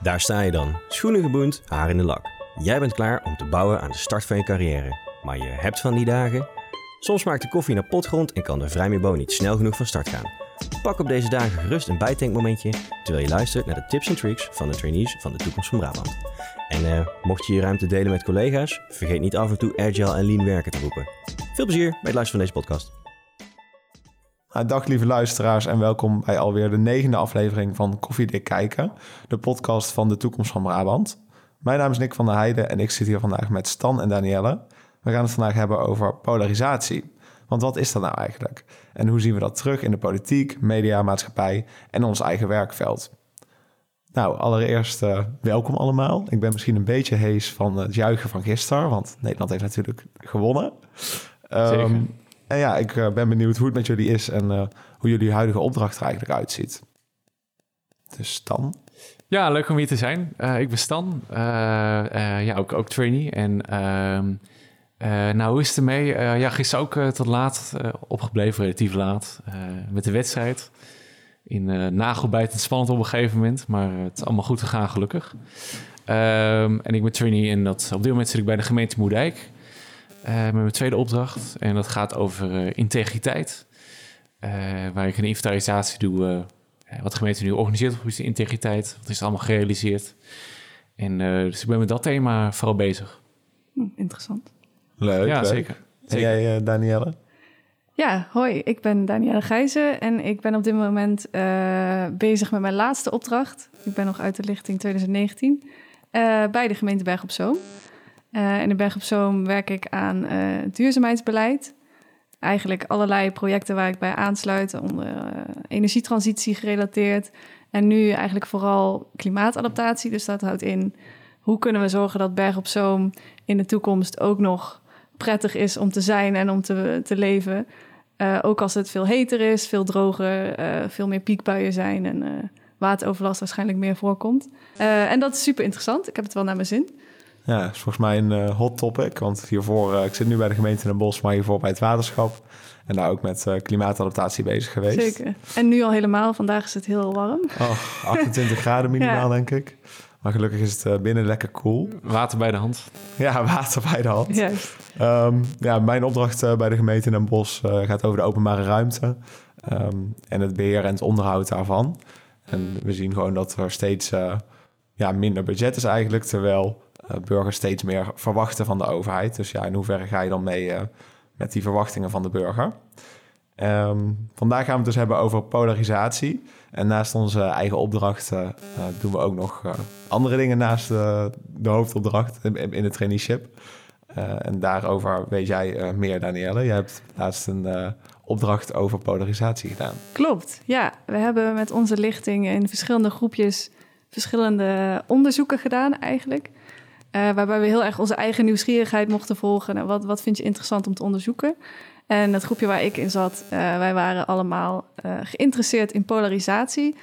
Daar sta je dan, schoenen geboend, haar in de lak. Jij bent klaar om te bouwen aan de start van je carrière. Maar je hebt van die dagen. Soms maakt de koffie naar potgrond en kan de vrijmibo niet snel genoeg van start gaan. Pak op deze dagen gerust een bijtankmomentje terwijl je luistert naar de tips en tricks van de trainees van de toekomst van Brabant. En eh, mocht je je ruimte delen met collega's, vergeet niet af en toe agile en lean werken te roepen. Veel plezier bij het luisteren van deze podcast. Nou, dag lieve luisteraars en welkom bij alweer de negende aflevering van Koffiedik Kijken, de podcast van de toekomst van Brabant. Mijn naam is Nick van der Heijden en ik zit hier vandaag met Stan en Danielle. We gaan het vandaag hebben over polarisatie. Want wat is dat nou eigenlijk? En hoe zien we dat terug in de politiek, media, maatschappij en ons eigen werkveld? Nou, allereerst uh, welkom allemaal. Ik ben misschien een beetje hees van het juichen van gisteren, want Nederland heeft natuurlijk gewonnen. Um, en ja, ik uh, ben benieuwd hoe het met jullie is en uh, hoe jullie huidige opdracht er eigenlijk uitziet. Dus Stan? Ja, leuk om hier te zijn. Uh, ik ben Stan, ja, ook, ook trainee. En ehm, nou, hoe is het ermee? ja, gisteren ook tot laat opgebleven, relatief laat, met de wedstrijd. In uh, nagelbijtend spannend op een gegeven moment, maar het is allemaal goed gegaan gelukkig. Um, en ik ben trainee en dat, op dit moment zit ik bij de gemeente Moerdijk. Uh, met mijn tweede opdracht. En dat gaat over uh, integriteit. Uh, waar ik een inventarisatie doe. wat de gemeente nu organiseert op de integriteit. Wat is er allemaal gerealiseerd? En dus ik ben met dat thema vooral bezig. Hm, interessant. Leuk. Ja, leuk. zeker. zeker. En jij, Danielle? Ja, hoi. Ik ben Danielle Gijzen en ik ben op dit moment bezig met mijn laatste opdracht. Ik ben nog uit de lichting 2019 bij de gemeente Berg op Zoom. Uh, in de Berg op Zoom werk ik aan uh, duurzaamheidsbeleid. Eigenlijk allerlei projecten waar ik bij aansluit, onder uh, energietransitie gerelateerd. En nu eigenlijk vooral klimaatadaptatie. Dus dat houdt in hoe kunnen we zorgen dat Berg op Zoom in de toekomst ook nog prettig is om te zijn en om te, te leven. ook als het veel heter is, veel droger, veel meer piekbuien zijn en wateroverlast waarschijnlijk meer voorkomt. en dat is super interessant. Ik heb het wel naar mijn zin. Ja, is volgens mij een uh, hot topic. Want hiervoor, uh, ik zit nu bij de gemeente in Den Bosch, maar hiervoor bij het waterschap. En daar ook met uh, klimaatadaptatie bezig geweest. Zeker. En nu al helemaal. Vandaag is het heel warm. Oh, 28 graden minimaal, ja. denk ik. Maar gelukkig is het binnen lekker cool. Water bij de hand. Ja, water bij de hand. Juist. Um, ja, mijn opdracht bij de gemeente in Den Bosch gaat over de openbare ruimte. Um, en het beheer en het onderhoud daarvan. En we zien gewoon dat er steeds ja, minder budget is eigenlijk. Terwijl burgers steeds meer verwachten van de overheid. Dus ja, in hoeverre ga je dan mee uh, met die verwachtingen van de burger? Um, vandaag gaan we het dus hebben over polarisatie. En naast onze eigen opdracht uh, doen we ook nog andere dingen naast de, de hoofdopdracht in, in het traineeship. en daarover weet jij meer, Danielle. Je hebt laatst een opdracht over polarisatie gedaan. Klopt, ja. We hebben met onze lichting in verschillende groepjes verschillende onderzoeken gedaan eigenlijk. Uh, waarbij we heel erg onze eigen nieuwsgierigheid mochten volgen. Nou, wat, wat vind je interessant om te onderzoeken? En het groepje waar ik in zat, uh, wij waren allemaal uh, geïnteresseerd in polarisatie.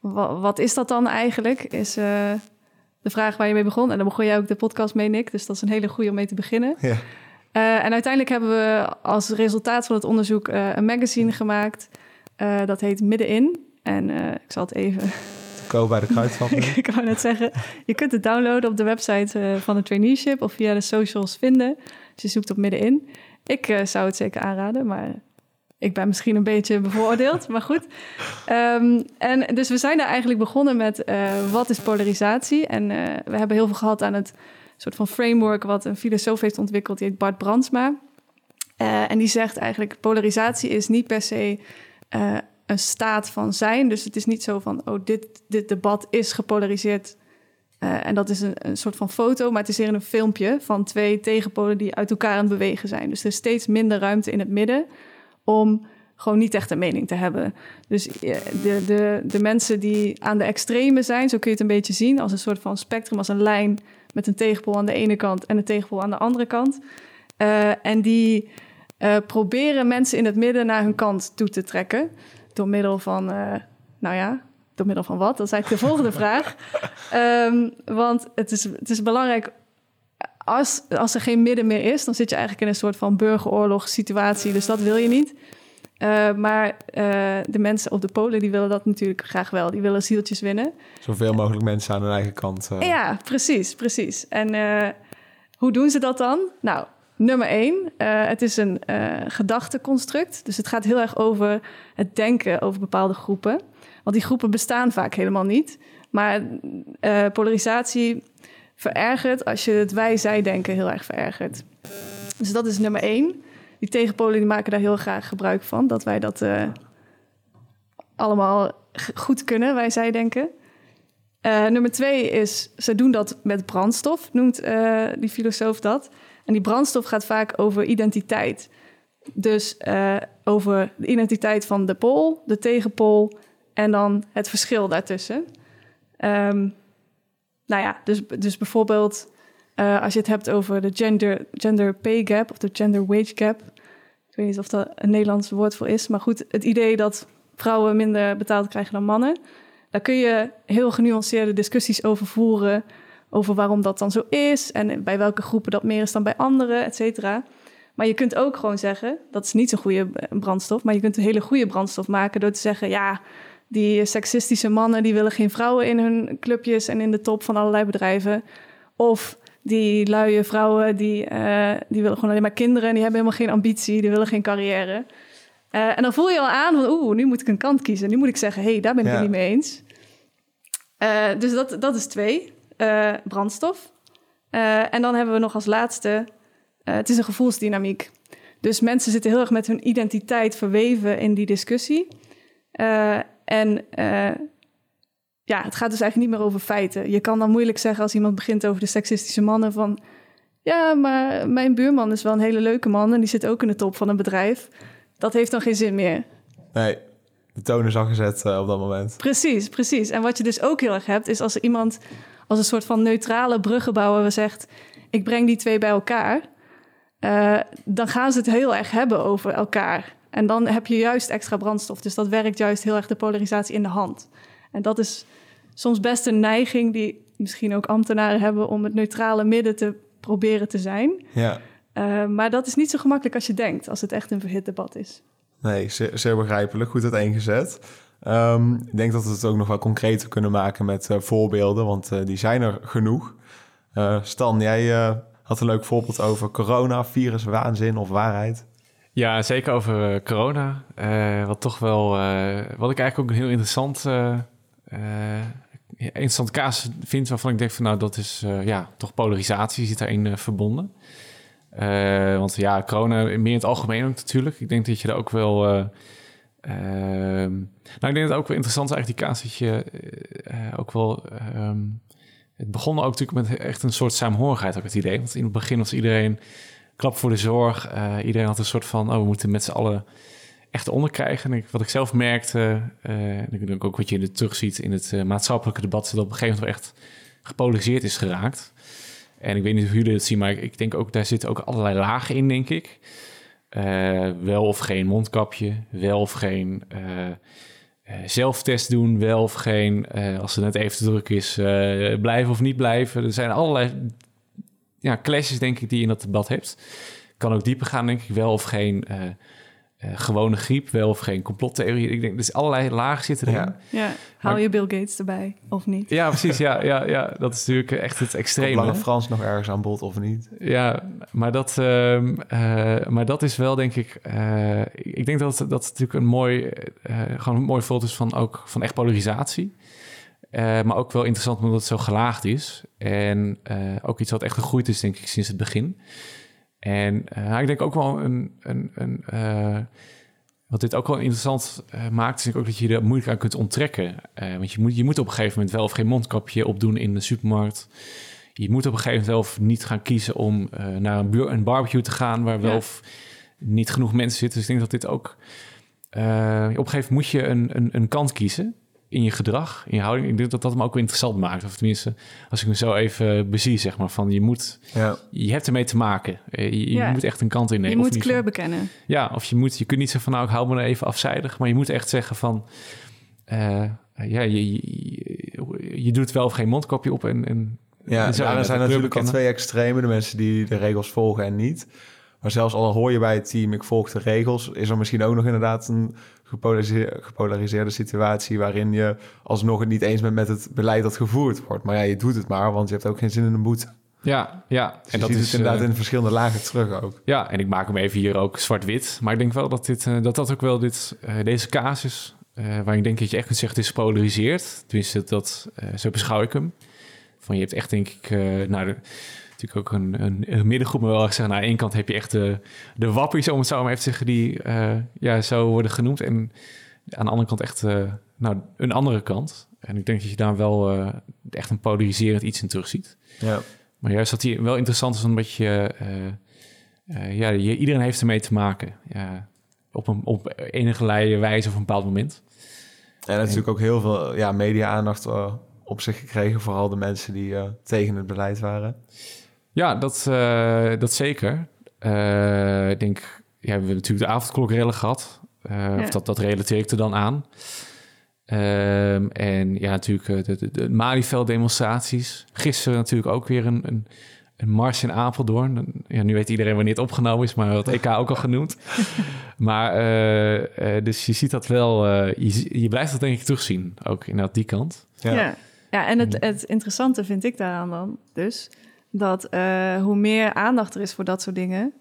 Wat, wat, is dat dan eigenlijk? Is de vraag waar je mee begon. En dan begon jij ook de podcast mee, Nick. Dus dat is een hele goede om mee te beginnen. Ja. en uiteindelijk hebben we als resultaat van het onderzoek een magazine gemaakt. dat heet Middenin. En ik zal het even bij de kruidvat. ik wou net zeggen, je kunt het downloaden op de website uh, van het traineeship of via de socials vinden. Dus je zoekt op middenin. Ik uh, zou het zeker aanraden, maar ik ben misschien een beetje bevooroordeeld, maar goed. Um, en dus we zijn daar eigenlijk begonnen met uh, wat is polarisatie? En we hebben heel veel gehad aan het soort van framework wat een filosoof heeft ontwikkeld, die heet Bart Brandsma. en die zegt eigenlijk polarisatie is niet per se een staat van zijn. Dus het is niet zo van, oh, dit, dit debat is gepolariseerd. Uh, en dat is een, een soort van foto, maar het is hier een filmpje van twee tegenpolen die uit elkaar aan het bewegen zijn. Dus er is steeds minder ruimte in het midden om gewoon niet echt een mening te hebben. Dus de, de, de mensen die aan de extreme zijn, zo kun je het een beetje zien, als een soort van spectrum, als een lijn met een tegenpol aan de ene kant en een tegenpol aan de andere kant. Uh, en die proberen mensen in het midden naar hun kant toe te trekken door middel van, uh, nou ja, door middel van wat? Dat is eigenlijk de volgende vraag. Um, want het is, het is belangrijk, als, als er geen midden meer is, dan zit je eigenlijk in een soort van burgeroorlog situatie. Dus dat wil je niet. Eh, maar eh, de mensen op de Polen die willen dat natuurlijk graag wel. Die willen zieltjes winnen. Zoveel mogelijk mensen aan hun eigen kant. eh. Ja, precies, precies. En eh, hoe doen ze dat dan? Nou, nummer één, eh, het is een eh, gedachteconstruct. Dus het gaat heel erg over het denken over bepaalde groepen. Want die groepen bestaan vaak helemaal niet. Maar eh, polarisatie verergert als je het wij-zij-denken heel erg verergert. Dus dat is nummer één. Die tegenpolen die maken daar heel graag gebruik van. Dat wij dat allemaal goed kunnen, wij-zij-denken. Nummer twee is, ze doen dat met brandstof, noemt die filosoof dat. En die brandstof gaat vaak over identiteit. Dus eh, over de identiteit van de pool, de tegenpool en dan het verschil daartussen. Ehm, nou ja, dus, dus bijvoorbeeld eh, als je het hebt over de gender, gender pay gap of de gender wage gap. Ik weet niet of dat een Nederlands woord voor is, maar goed, het idee dat vrouwen minder betaald krijgen dan mannen. Daar kun je heel genuanceerde discussies over voeren. Over waarom dat dan zo is. En bij welke groepen dat meer is dan bij anderen, et cetera. Maar je kunt ook gewoon zeggen, dat is niet zo'n goede brandstof. Maar je kunt een hele goede brandstof maken door te zeggen... ja, die seksistische mannen die willen geen vrouwen in hun clubjes... en in de top van allerlei bedrijven. Of die luie vrouwen, die, eh, die willen gewoon alleen maar kinderen... en die hebben helemaal geen ambitie, die willen geen carrière... Eh, en dan voel je al aan van, oeh, nu moet ik een kant kiezen. Nu moet ik zeggen, hé, hey, daar ben ik Ja. het niet mee eens. Eh, dus dat, dat is twee, eh, brandstof. Eh, en dan hebben we nog als laatste, eh, het is een gevoelsdynamiek. Dus mensen zitten heel erg met hun identiteit verweven in die discussie. En ja, het gaat dus eigenlijk niet meer over feiten. Je kan dan moeilijk zeggen als iemand begint over de seksistische mannen van... Ja, maar mijn buurman is wel een hele leuke man en die zit ook in de top van een bedrijf. Dat heeft dan geen zin meer. Nee, de toon is al gezet op dat moment. Precies, precies. En wat je dus ook heel erg hebt, is als er iemand als een soort van neutrale bruggenbouwer zegt: Ik breng die twee bij elkaar. eh, dan gaan ze het heel erg hebben over elkaar. En dan heb je juist extra brandstof. Dus dat werkt juist heel erg de polarisatie in de hand. En dat is soms best een neiging die misschien ook ambtenaren hebben om het neutrale midden te proberen te zijn. Ja, Eh, maar dat is niet zo gemakkelijk als je denkt, als het echt een verhit debat is. nee, zeer, zeer begrijpelijk. Goed uiteengezet. Ehm ik denk dat we het ook nog wel concreter kunnen maken met eh, voorbeelden, want eh, die zijn er genoeg. Eh, Stan, jij had een leuk voorbeeld over corona, virus, waanzin of waarheid. Ja, zeker over corona. Wat toch wel, wat ik eigenlijk ook een heel interessant, interessant kaas vind, waarvan ik denk van nou, dat is ja, toch polarisatie zit daarin verbonden. Want ja, corona meer in het algemeen ook natuurlijk. Ik denk dat je daar ook wel. Eh, ehm, nou, ik denk dat ook wel interessant is eigenlijk die kaas dat je eh, eh, ook wel. ehm, het begon ook natuurlijk met echt een soort saamhorigheid, ook het idee. Want in het begin was iedereen klap voor de zorg. Eh, iedereen had een soort van, oh, we moeten met z'n allen echt onderkrijgen. En wat ik zelf merkte, en ik denk ook wat je terugziet in het maatschappelijke debat, dat op een gegeven moment echt gepolariseerd is geraakt. En ik weet niet hoe jullie het zien, maar ik, ik denk ook, daar zitten ook allerlei lagen in, denk ik. Eh, wel of geen mondkapje, wel of geen eh, eh, zelftest doen, wel of geen, als het net even te druk is, blijven of niet blijven. Er zijn allerlei ja, clashes, denk ik, die je in dat debat hebt. Kan ook dieper gaan, denk ik, wel of geen eh, gewone griep, wel of geen complottheorie. Ik denk, dus allerlei lagen zitten erin. Ja. Ja, Ja, hou Maar- je Bill Gates erbij, of niet? precies. Ja, ja, ja, dat is natuurlijk echt het extreme. Lange? Frans nog ergens aan bod of niet? Ja, maar dat, ehm, eh, maar dat is wel, denk ik... eh, ik denk dat dat natuurlijk een mooi, eh, gewoon een mooi voorbeeld is van, ook, van echt polarisatie. Eh, maar ook wel interessant omdat het zo gelaagd is. En eh, ook iets wat echt gegroeid is, denk ik, sinds het begin. En eh, ik denk ook wel een... een, een eh, wat dit ook wel interessant eh, maakt, is denk ik ook dat je er moeilijk aan kunt onttrekken. Want je moet, je moet op een gegeven moment wel of geen mondkapje opdoen in de supermarkt. Je moet op een gegeven moment wel of niet gaan kiezen om naar een, buur, een barbecue te gaan waar wel Ja. of niet genoeg mensen zitten. Dus ik denk dat dit ook. op een gegeven moment moet je een, een, een kant kiezen in je gedrag, in je houding. Ik denk dat dat hem ook wel interessant maakt. Of tenminste, als ik hem zo even bezie, zeg maar, van je moet, Ja, je hebt ermee te maken. Eh, Je, je Ja. moet echt een kant innemen. je moet kleur bekennen. ja, of je moet, je kunt niet zeggen van nou, ik hou me er even afzijdig, maar je moet echt zeggen van, eh, ja, je, je, je doet wel of geen mondkapje op en, en ja en zo, ja, er zijn natuurlijk al twee extremen. De mensen die de regels volgen en niet. Maar zelfs al hoor je bij het team, ik volg de regels, is er misschien ook nog inderdaad een gepolariseerde, gepolariseerde situatie waarin je alsnog het niet eens bent met het beleid dat gevoerd wordt. Maar ja, je doet het maar, want je hebt ook geen zin in een boete. Ja, ja. en dat is het inderdaad uh, in verschillende lagen terug ook. Ja, en ik maak hem even hier ook zwart-wit. Maar ik denk wel dat dit, uh, dat, dat ook wel dit, uh, deze casus, waar ik denk dat je echt kunt zeggen, het is gepolariseerd. Tenminste, dat, zo beschouw ik hem. Van je hebt echt, denk ik, nou, de, natuurlijk ook een, een, een, middengroep, maar wel zeggen, nou, aan één kant heb je echt de, de wappies, om het zo maar even te zeggen, die ja, zo worden genoemd. En aan de andere kant echt nou, een andere kant. En ik denk dat je daar wel echt een polariserend iets in terugziet. Ja. Maar juist dat hij wel interessant is, omdat je, ja, je, iedereen heeft ermee te maken. Ja, op, een, op enige wijze of een bepaald moment. En natuurlijk ook heel veel ja, media-aandacht op zich gekregen, vooral de mensen die tegen het beleid waren. Ja, dat, dat zeker. ik denk, ja, we hebben natuurlijk de avondklokrellen gehad. Ja. Of dat, dat relateer ik er dan aan. Um, en ja, natuurlijk de, de, de Malieveld-demonstraties. Gisteren natuurlijk ook weer een, een, een mars in Apeldoorn. Ja, nu weet iedereen wanneer het opgenomen is, maar dat EK ook al genoemd. maar uh, uh, dus je ziet dat wel, uh, je, je, blijft dat denk ik terugzien, ook inderdaad die kant. Ja, ja. ja en het, het interessante vind ik daaraan dan dus... dat hoe meer aandacht er is voor dat soort dingen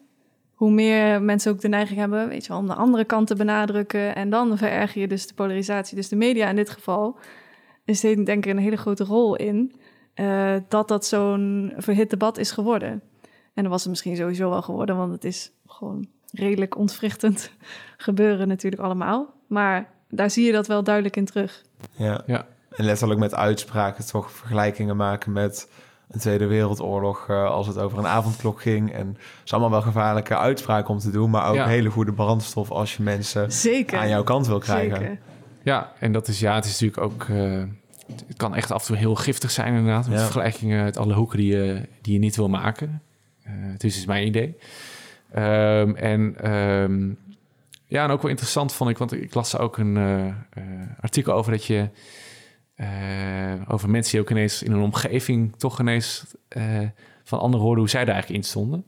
hoe meer mensen ook de neiging hebben, weet je wel, om de andere kant te benadrukken. En dan vererger je dus de polarisatie. Dus de media in dit geval is denk ik een hele grote rol in uh, dat dat zo'n verhit debat is geworden. En dan was het misschien sowieso wel geworden, want het is gewoon redelijk ontwrichtend gebeuren natuurlijk allemaal. Maar daar zie je dat wel duidelijk in terug. Ja, ja. en letterlijk met uitspraken toch vergelijkingen maken met een Tweede Wereldoorlog uh, als het over een avondklok ging. En het is allemaal wel gevaarlijke uitspraken om te doen, maar ook ja. hele goede brandstof als je mensen Zeker. aan jouw kant wil krijgen. Zeker. Ja, en dat is ja, het is natuurlijk ook. Uh, het kan echt af en toe heel giftig zijn, inderdaad. Met ja. vergelijkingen uit alle hoeken die je, die je niet wil maken. Uh, het is dus mijn idee. Um, en um, ja, en ook wel interessant vond ik, want ik las ook een artikel over dat je. Uh, over mensen die ook ineens in een omgeving toch ineens uh, van anderen hoorden hoe zij daar eigenlijk in stonden.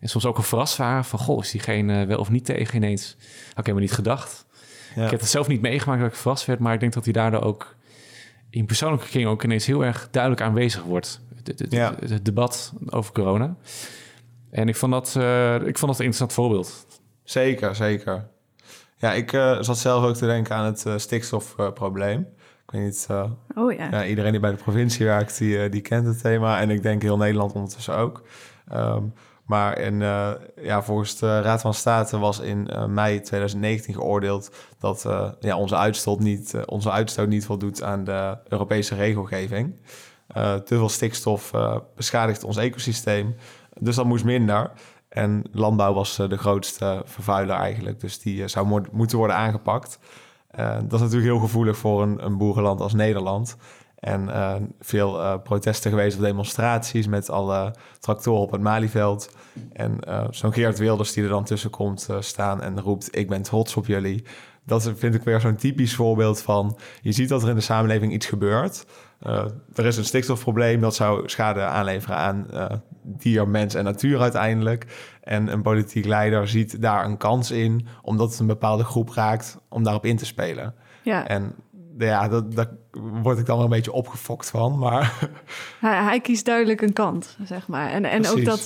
En soms ook een verrast waren van, goh, is diegene wel of niet tegen ineens? Had ik helemaal niet gedacht. Ja. Ik heb het zelf niet meegemaakt dat ik verrast werd, maar ik denk dat hij daardoor ook in persoonlijke kring ook ineens heel erg duidelijk aanwezig wordt. Het, het, ja. het, debat over corona. En ik vond dat, uh, ik vond dat een interessant voorbeeld. Zeker, zeker. Ja, ik zat zelf ook te denken aan het stikstofprobleem. Ik weet niet, uh, oh, ja. ja. iedereen die bij de provincie werkt, die, uh, die kent het thema. En ik denk heel Nederland ondertussen ook. Um, maar in, uh, ja, volgens de Raad van State was in mei 2019 geoordeeld dat ja, onze, uitstoot niet, onze uitstoot niet voldoet aan de Europese regelgeving. te veel stikstof beschadigt ons ecosysteem, dus dat moest minder. En landbouw was de grootste vervuiler eigenlijk, dus die zou mo moeten worden aangepakt. Uh, dat is natuurlijk heel gevoelig voor een, een boerenland als Nederland. En uh, veel uh, protesten geweest of demonstraties met alle tractoren op het Malieveld. En zo'n Geert Wilders die er dan tussen komt staan en roept... ik ben trots op jullie. Dat vind ik weer zo'n typisch voorbeeld van... je ziet dat er in de samenleving iets gebeurt. er is een stikstofprobleem, dat zou schade aanleveren aan dier, mens en natuur uiteindelijk. En een politiek leider ziet daar een kans in, omdat het een bepaalde groep raakt, om daarop in te spelen. Ja. En ja, dat, daar word ik dan wel een beetje opgefokt van, maar... Hij, hij kiest duidelijk een kant, zeg maar. En, en ook dat, uh,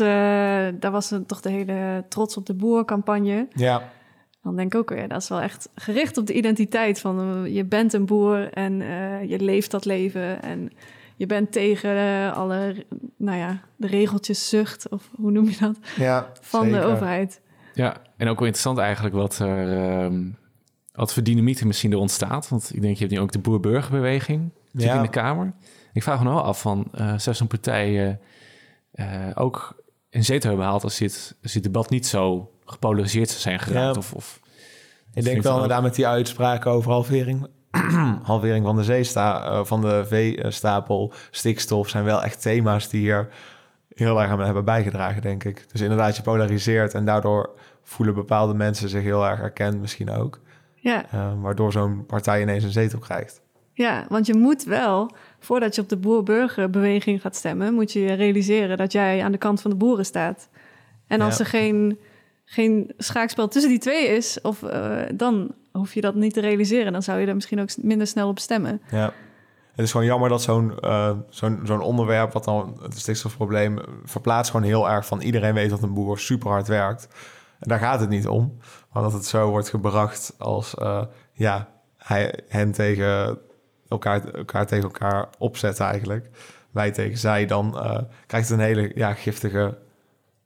daar was toch de hele trots op de boer-campagne. Ja. Dan denk ik ook weer, dat is wel echt gericht op de identiteit van... Uh, je bent een boer en uh, je leeft dat leven en je bent tegen uh, alle, nou ja, de regeltjes zucht, of hoe noem je dat? Ja, van zeker. de overheid. Ja, en ook wel interessant eigenlijk wat er, um, wat voor dynamiet er misschien er ontstaat. Want ik denk, je hebt nu ook de boer-burgerbeweging ja. in de Kamer. Ik vraag me nou af van, uh, zou zo'n partij uh, ook een zetel hebben behaald als dit, als dit debat niet zo gepolariseerd zou zijn geraakt? Ja. Of, of, ik denk wel inderdaad met die uitspraken over halvering halvering van de zeesta, van de veestapel, stikstof zijn wel echt thema's die hier heel erg aan hebben bijgedragen, denk ik. Dus inderdaad, je polariseert en daardoor voelen bepaalde mensen zich heel erg erkend misschien ook. Ja. Uh, waardoor zo'n partij ineens een zetel krijgt. Ja, want je moet wel, voordat je op de boer-burgerbeweging gaat stemmen, moet je realiseren dat jij aan de kant van de boeren staat. En als Ja. er geen geen schaakspel tussen die twee is, of, eh, dan hoef je dat niet te realiseren. Dan zou je er misschien ook minder snel op stemmen. Ja. Het is gewoon jammer dat zo'n eh, zo'n zo'n onderwerp, wat dan het stikstofprobleem, verplaatst gewoon heel erg van iedereen weet dat een boer super hard werkt. En daar gaat het niet om. Maar dat het zo wordt gebracht als eh, ja, hij, hen tegen elkaar, elkaar tegen elkaar opzetten eigenlijk. Wij tegen zij, dan eh, krijgt het een hele ja, giftige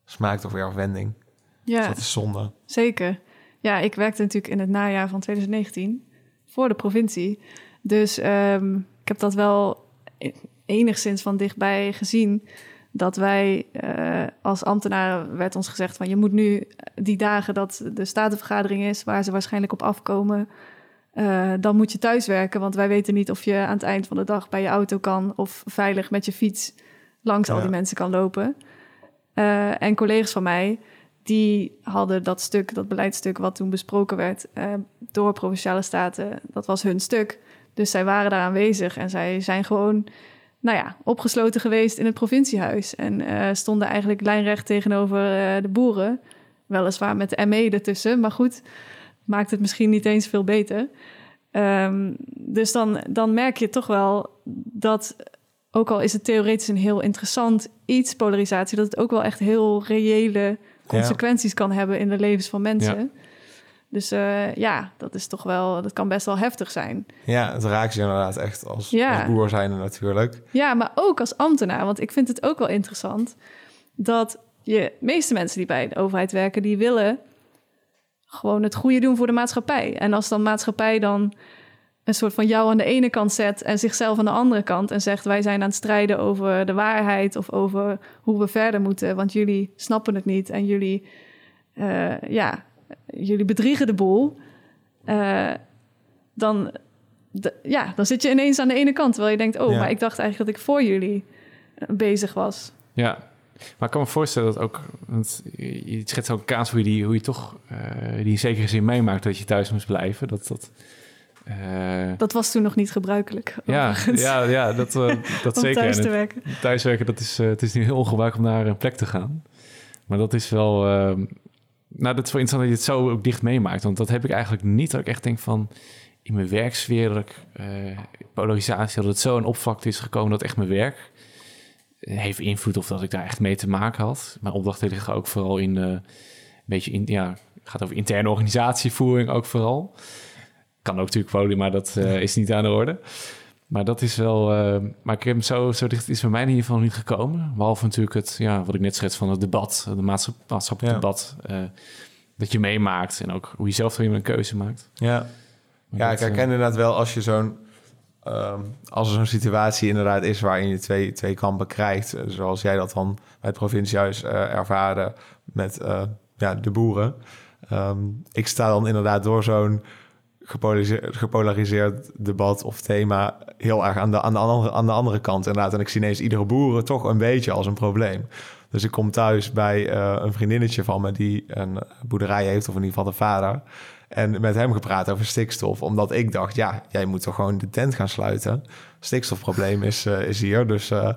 smaak toch weer afwending. Dus Ja, dat is zonde. zeker. Ja, ik werkte natuurlijk in het najaar van 2019 voor de provincie. Dus ehm, ik heb dat wel enigszins van dichtbij gezien. Dat wij eh, als ambtenaren werd ons gezegd van je moet nu die dagen dat de statenvergadering is, waar ze waarschijnlijk op afkomen, eh, dan moet je thuiswerken. Want wij weten niet of je aan het eind van de dag bij je auto kan of veilig met je fiets langs al die mensen kan lopen. Eh, en collega's van mij, die hadden dat stuk, dat beleidstuk wat toen besproken werd door Provinciale Staten, dat was hun stuk. Dus zij waren daar aanwezig en zij zijn gewoon, nou ja, opgesloten geweest in het provinciehuis. En eh, stonden eigenlijk lijnrecht tegenover eh, de boeren. Weliswaar met de ME ertussen, maar goed, maakt het misschien niet eens veel beter. Ehm, dus dan, dan merk je toch wel dat, ook al is het theoretisch een heel interessant iets, polarisatie, dat het ook wel echt heel reële consequenties kan hebben in de levens van mensen. Dus eh, ja, dat is toch wel, dat kan best wel heftig zijn. Ja, het raakt je inderdaad echt als, Ja. als boer zijn natuurlijk. Ja, maar ook als ambtenaar, want ik vind het ook wel interessant dat je meeste mensen die bij de overheid werken, die willen gewoon het goede doen voor de maatschappij. En als dan maatschappij dan een soort van jou aan de ene kant zet en zichzelf aan de andere kant en zegt wij zijn aan het strijden over de waarheid of over hoe we verder moeten, want jullie snappen het niet en jullie, eh, ja, jullie bedriegen de boel, eh, dan, ja, dan zit je ineens aan de ene kant, terwijl je denkt, oh, Ja. maar ik dacht eigenlijk dat ik voor jullie eh, bezig was. Ja, maar ik kan me voorstellen dat ook, want je schetst ook een kaas hoe je die, hoe je toch eh, die in zekere zin meemaakt dat je thuis moest blijven. Dat dat. eh, Dat was toen nog niet gebruikelijk. ja, overigens, ja, ja, dat, dat om zeker. thuis te het- werken. thuiswerken, dat is, het is nu heel ongebruikelijk om naar een plek te gaan. Maar dat is wel, eh, nou, dat is wel interessant dat je het zo ook dicht meemaakt. Want dat heb ik eigenlijk niet, dat ik echt denk van, in mijn werksfeer, dat ik, eh, polarisatie, dat het zo een opvlakte is gekomen dat echt mijn werk eh, heeft invloed of dat ik daar echt mee te maken had. Mijn opdrachten liggen ook vooral in, eh, een beetje in, ja, gaat over interne organisatievoering ook vooral. Kan ook natuurlijk poly, maar dat is niet aan de orde. Maar dat is wel. eh, maar ik heb hem zo, zo dicht is bij mij in ieder geval niet gekomen. Behalve natuurlijk het, ja, wat ik net schets van het debat, maatschap, maatschappelijk Ja. debat. eh, dat je meemaakt en ook hoe je zelf weer een keuze maakt. Ja. Maar Ja, dat, ik herken eh, inderdaad wel als je zo'n... ehm, als er zo'n situatie inderdaad is waarin je twee, twee kampen krijgt... zoals jij dat dan bij het provinciehuis eh ervaarde met ja, de boeren. Ehm, ik sta dan inderdaad door zo'n gepolariseerd, gepolariseerd debat of thema... heel erg aan de, aan, de andere, aan de andere kant inderdaad. En ik zie ineens iedere boeren toch een beetje als een probleem. Dus ik kom thuis bij eh, een vriendinnetje van me... die een boerderij heeft, of in ieder geval de vader... En met hem gepraat over stikstof. Omdat ik dacht, ja, jij moet toch gewoon de tent gaan sluiten. Stikstofprobleem is, eh, is hier. Dus, eh,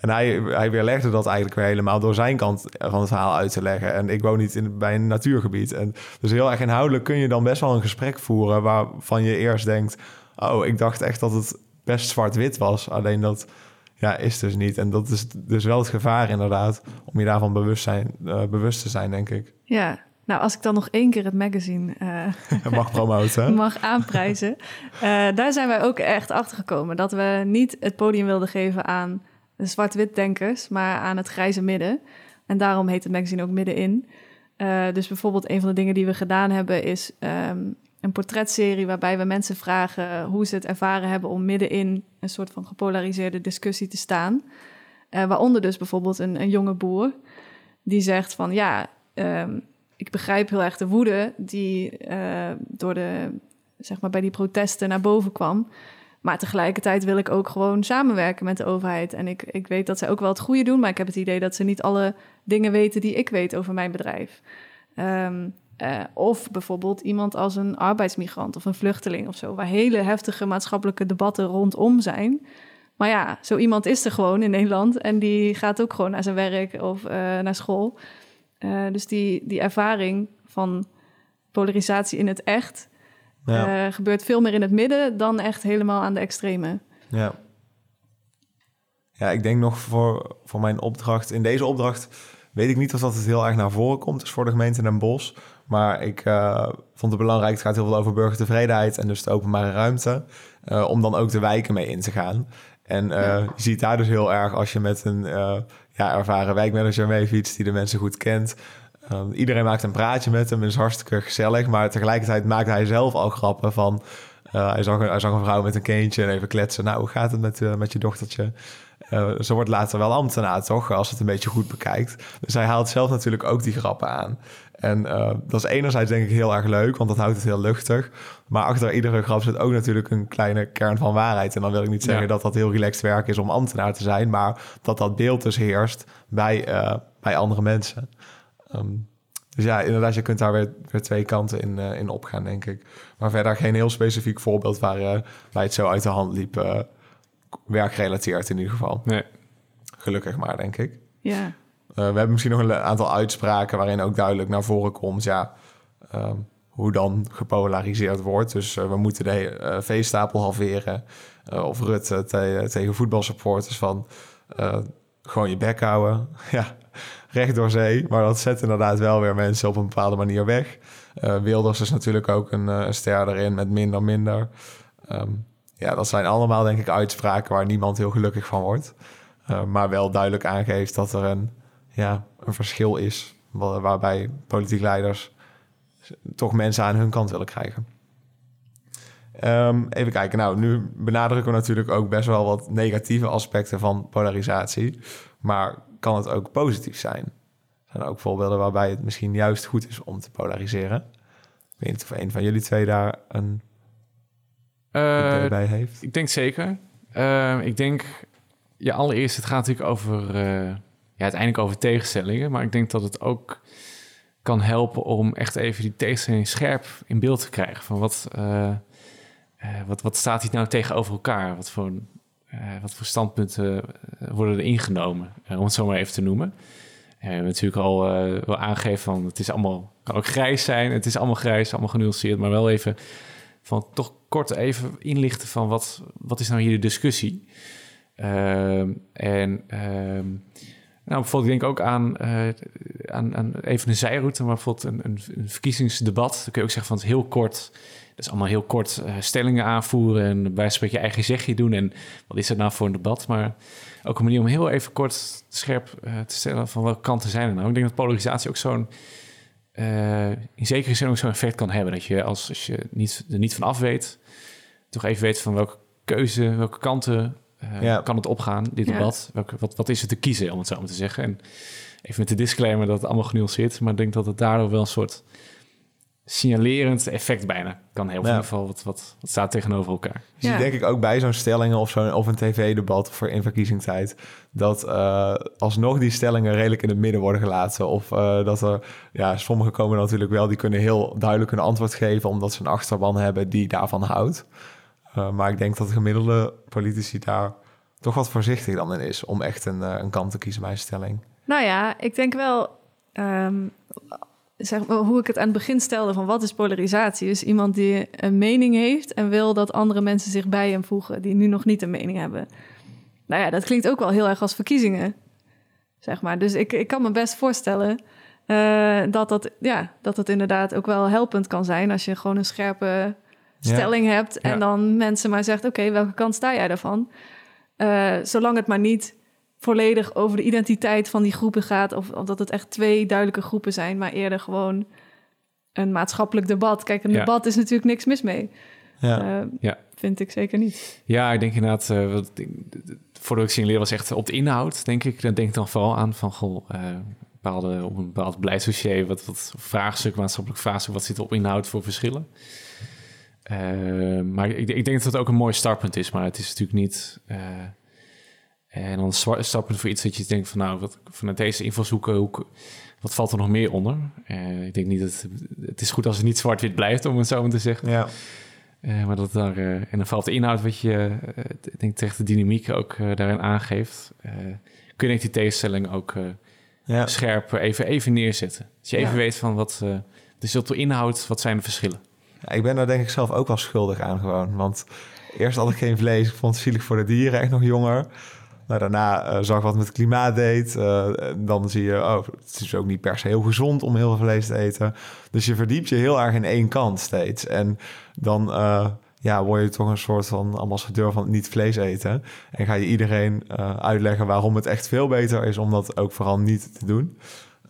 en hij, hij weerlegde dat eigenlijk weer helemaal door zijn kant van het verhaal uit te leggen. En ik woon niet in, bij een natuurgebied. En dus heel erg inhoudelijk kun je dan best wel een gesprek voeren... waarvan je eerst denkt, oh, ik dacht echt dat het best zwart-wit was. Alleen dat ja, is dus niet. En dat is dus wel het gevaar inderdaad... om je daarvan bewust, zijn, eh, bewust te zijn, denk ik. Ja, nou als ik dan nog één keer het magazine eh, Mag promoten. mag aanprijzen. Eh, daar zijn wij ook echt achter gekomen. Dat we niet het podium wilden geven aan zwart-wit denkers, maar aan het grijze midden. En daarom heet het magazine ook Middenin. Eh, dus bijvoorbeeld een van de dingen die we gedaan hebben is ehm, een portretserie waarbij we mensen vragen hoe ze het ervaren hebben om middenin een soort van gepolariseerde discussie te staan. Eh, waaronder dus bijvoorbeeld een, een jonge boer die zegt van ja, ehm, ik begrijp heel erg de woede die eh, door de, zeg maar, bij die protesten naar boven kwam. Maar tegelijkertijd wil ik ook gewoon samenwerken met de overheid. En ik, ik weet dat zij ook wel het goede doen, maar ik heb het idee dat ze niet alle dingen weten die ik weet over mijn bedrijf. Ehm, eh, of bijvoorbeeld iemand als een arbeidsmigrant of een vluchteling of zo, waar hele heftige maatschappelijke debatten rondom zijn. Maar ja, zo iemand is er gewoon in Nederland en die gaat ook gewoon naar zijn werk of eh, naar school. Eh, dus die, die ervaring van polarisatie in het echt Ja. eh, gebeurt veel meer in het midden dan echt helemaal aan de extreme. Ja. Ja, ik denk nog voor, voor mijn opdracht. In deze opdracht weet ik niet of dat het heel erg naar voren komt. Dus voor de gemeente Den Bosch. Maar ik eh, vond het belangrijk. Het gaat heel veel over burgertevredenheid en dus de openbare ruimte. eh, om dan ook de wijken mee in te gaan. En je ziet daar dus heel erg als je met een ja, ervaren wijkmanager mee fietst die de mensen goed kent. Um, iedereen maakt een praatje met hem, is hartstikke gezellig. Maar tegelijkertijd maakt hij zelf al grappen van... eh, hij, zag, een- hij zag een vrouw met een kindje en even kletsen. Nou, hoe gaat het met, eh, met je dochtertje? Eh, ze wordt later wel ambtenaar, toch? Als het een beetje goed bekijkt. Dus hij haalt zelf natuurlijk ook die grappen aan. En dat is enerzijds denk ik heel erg leuk, want dat houdt het heel luchtig. Maar achter iedere grap zit ook natuurlijk een kleine kern van waarheid. En dan wil ik niet zeggen Ja. dat dat heel relaxed werk is om ambtenaar te zijn... maar dat dat beeld dus heerst bij, bij andere mensen. Ehm, dus ja, inderdaad, je kunt daar weer, weer twee kanten in, eh, in opgaan, denk ik. Maar verder geen heel specifiek voorbeeld waar, eh, waar het zo uit de hand liep. eh, werkgerelateerd in ieder geval. Nee. Gelukkig maar, denk ik. Ja, Eh, we hebben misschien nog een aantal uitspraken waarin ook duidelijk naar voren komt, ja, ehm, hoe dan gepolariseerd wordt. Dus eh, we moeten de veestapel halveren. Eh, of Rutte te- tegen voetbalsupporters van eh, gewoon je bek houden. ja, recht door zee. Maar dat zet inderdaad wel weer mensen op een bepaalde manier weg. Eh, Wilders is natuurlijk ook een, eh, een ster erin met minder minder. Ehm, ja, dat zijn allemaal denk ik uitspraken waar niemand heel gelukkig van wordt. Eh, maar wel duidelijk aangeeft dat er een, ja, een verschil is. wa- Waarbij politiek leiders toch mensen aan hun kant willen krijgen. Ehm, even kijken. Nou, nu benadrukken we natuurlijk ook best wel wat negatieve aspecten van polarisatie. Maar kan het ook positief zijn? Er zijn ook voorbeelden waarbij het misschien juist goed is om te polariseren. Ik weet niet of een van jullie twee daar een Eh, bij heeft. Ik denk zeker. Eh, ik denk, ja, allereerst, het gaat natuurlijk over, eh, ja, uiteindelijk over tegenstellingen. Maar ik denk dat het ook kan helpen om echt even die tegenstelling scherp in beeld te krijgen. Van wat, wat, wat staat hier nou tegenover elkaar? Wat voor, wat voor standpunten eh, worden er ingenomen? Eh, om het zo maar even te noemen. Eh, we hebben natuurlijk al eh, wel aangegeven van het is allemaal, kan ook grijs zijn. Het is allemaal grijs, allemaal genuanceerd. Maar wel even van toch kort even inlichten van wat, wat is nou hier de discussie. Ehm, en ehm, nou, bijvoorbeeld ik denk ook aan, eh, aan, aan even een zijroute, maar bijvoorbeeld een, een, een verkiezingsdebat. Dan kun je ook zeggen van het heel kort. Is allemaal heel kort eh, stellingen aanvoeren en bij spreken je eigen zegje doen. En wat is dat nou voor een debat? Maar ook een manier om heel even kort scherp eh, te stellen van welke kanten zijn er nou. Ik denk dat polarisatie ook zo'n eh, in zekere zin ook zo'n effect kan hebben. Dat je als, als je niet, er niet van af weet, toch even weet van welke keuze, welke kanten eh, Ja. kan het opgaan, dit Ja. debat. Welke, wat, wat is er te kiezen, om het zo maar te zeggen. En even met de disclaimer dat het allemaal genuanceerd is, maar ik denk dat het daardoor wel een soort signalerend effect bijna kan. Ja. In ieder geval wat, wat, wat staat tegenover elkaar. Je Ja. ziet denk ik ook bij zo'n stellingen of, zo'n of een tv-debat voor in verkiezingstijd... dat eh, alsnog die stellingen redelijk in het midden worden gelaten. Of eh, dat er, ja, sommigen komen natuurlijk wel... die kunnen heel duidelijk een antwoord geven... omdat ze een achterban hebben die daarvan houdt. Eh, maar ik denk dat de gemiddelde politici daar toch wat voorzichtig dan in is... om echt een, een kant te kiezen bij een stelling. Nou ja, ik denk wel, ehm, zeg maar, hoe ik het aan het begin stelde van wat is polarisatie? Dus iemand die een mening heeft en wil dat andere mensen zich bij hem voegen die nu nog niet een mening hebben. Nou ja, dat klinkt ook wel heel erg als verkiezingen, zeg maar. Dus ik, ik kan me best voorstellen eh, dat, dat, ja, dat het inderdaad ook wel helpend kan zijn als je gewoon een scherpe stelling hebt en Ja. dan mensen maar zegt, oké, welke kant sta jij daarvan? Eh, zolang het maar niet volledig over de identiteit van die groepen gaat. Of, of dat het echt twee duidelijke groepen zijn, maar eerder gewoon een maatschappelijk debat. Kijk, een Ja. debat is natuurlijk niks mis mee. Ja, Eh, Ja. Vind ik zeker niet. Ja, ik denk inderdaad, eh wat, voordat ik signaleer was echt op de inhoud, denk ik. Dan denk ik dan vooral aan van, goh, eh, bepaalde, op een bepaald beleidsdossier, wat, wat vraagstuk, maatschappelijk vraagstuk, wat zit er op inhoud voor verschillen? Eh, maar ik, ik denk dat het ook een mooi startpunt is, maar het is natuurlijk niet... en dan startpunt voor iets dat je denkt van, nou, wat, vanuit deze invalshoeken, hoe, wat valt er nog meer onder? Eh, ik denk niet dat... Het is goed als het niet zwart-wit blijft, om het zo maar te zeggen. ja. Eh, maar dat daar, eh, en dan valt de inhoud wat je, ik denk tegen de dynamiek ook daarin aangeeft. kun je ik die tegenstelling ook Ja. scherp even, even neerzetten. Dat je even Ja. weet van wat, eh dus wat de inhoud, wat zijn de verschillen. Ja, ik ben daar denk ik zelf ook wel schuldig aan gewoon. Want eerst had ik geen vlees. Ik vond het zielig voor de dieren, echt nog jonger. Nou, daarna eh, zag wat met het klimaat deed. Eh, dan zie je, oh, het is ook niet per se heel gezond om heel veel vlees te eten. Dus je verdiept je heel erg in één kant steeds. En dan eh, ja, word je toch een soort van ambassadeur van niet vlees eten. En ga je iedereen uitleggen waarom het echt veel beter is om dat ook vooral niet te doen.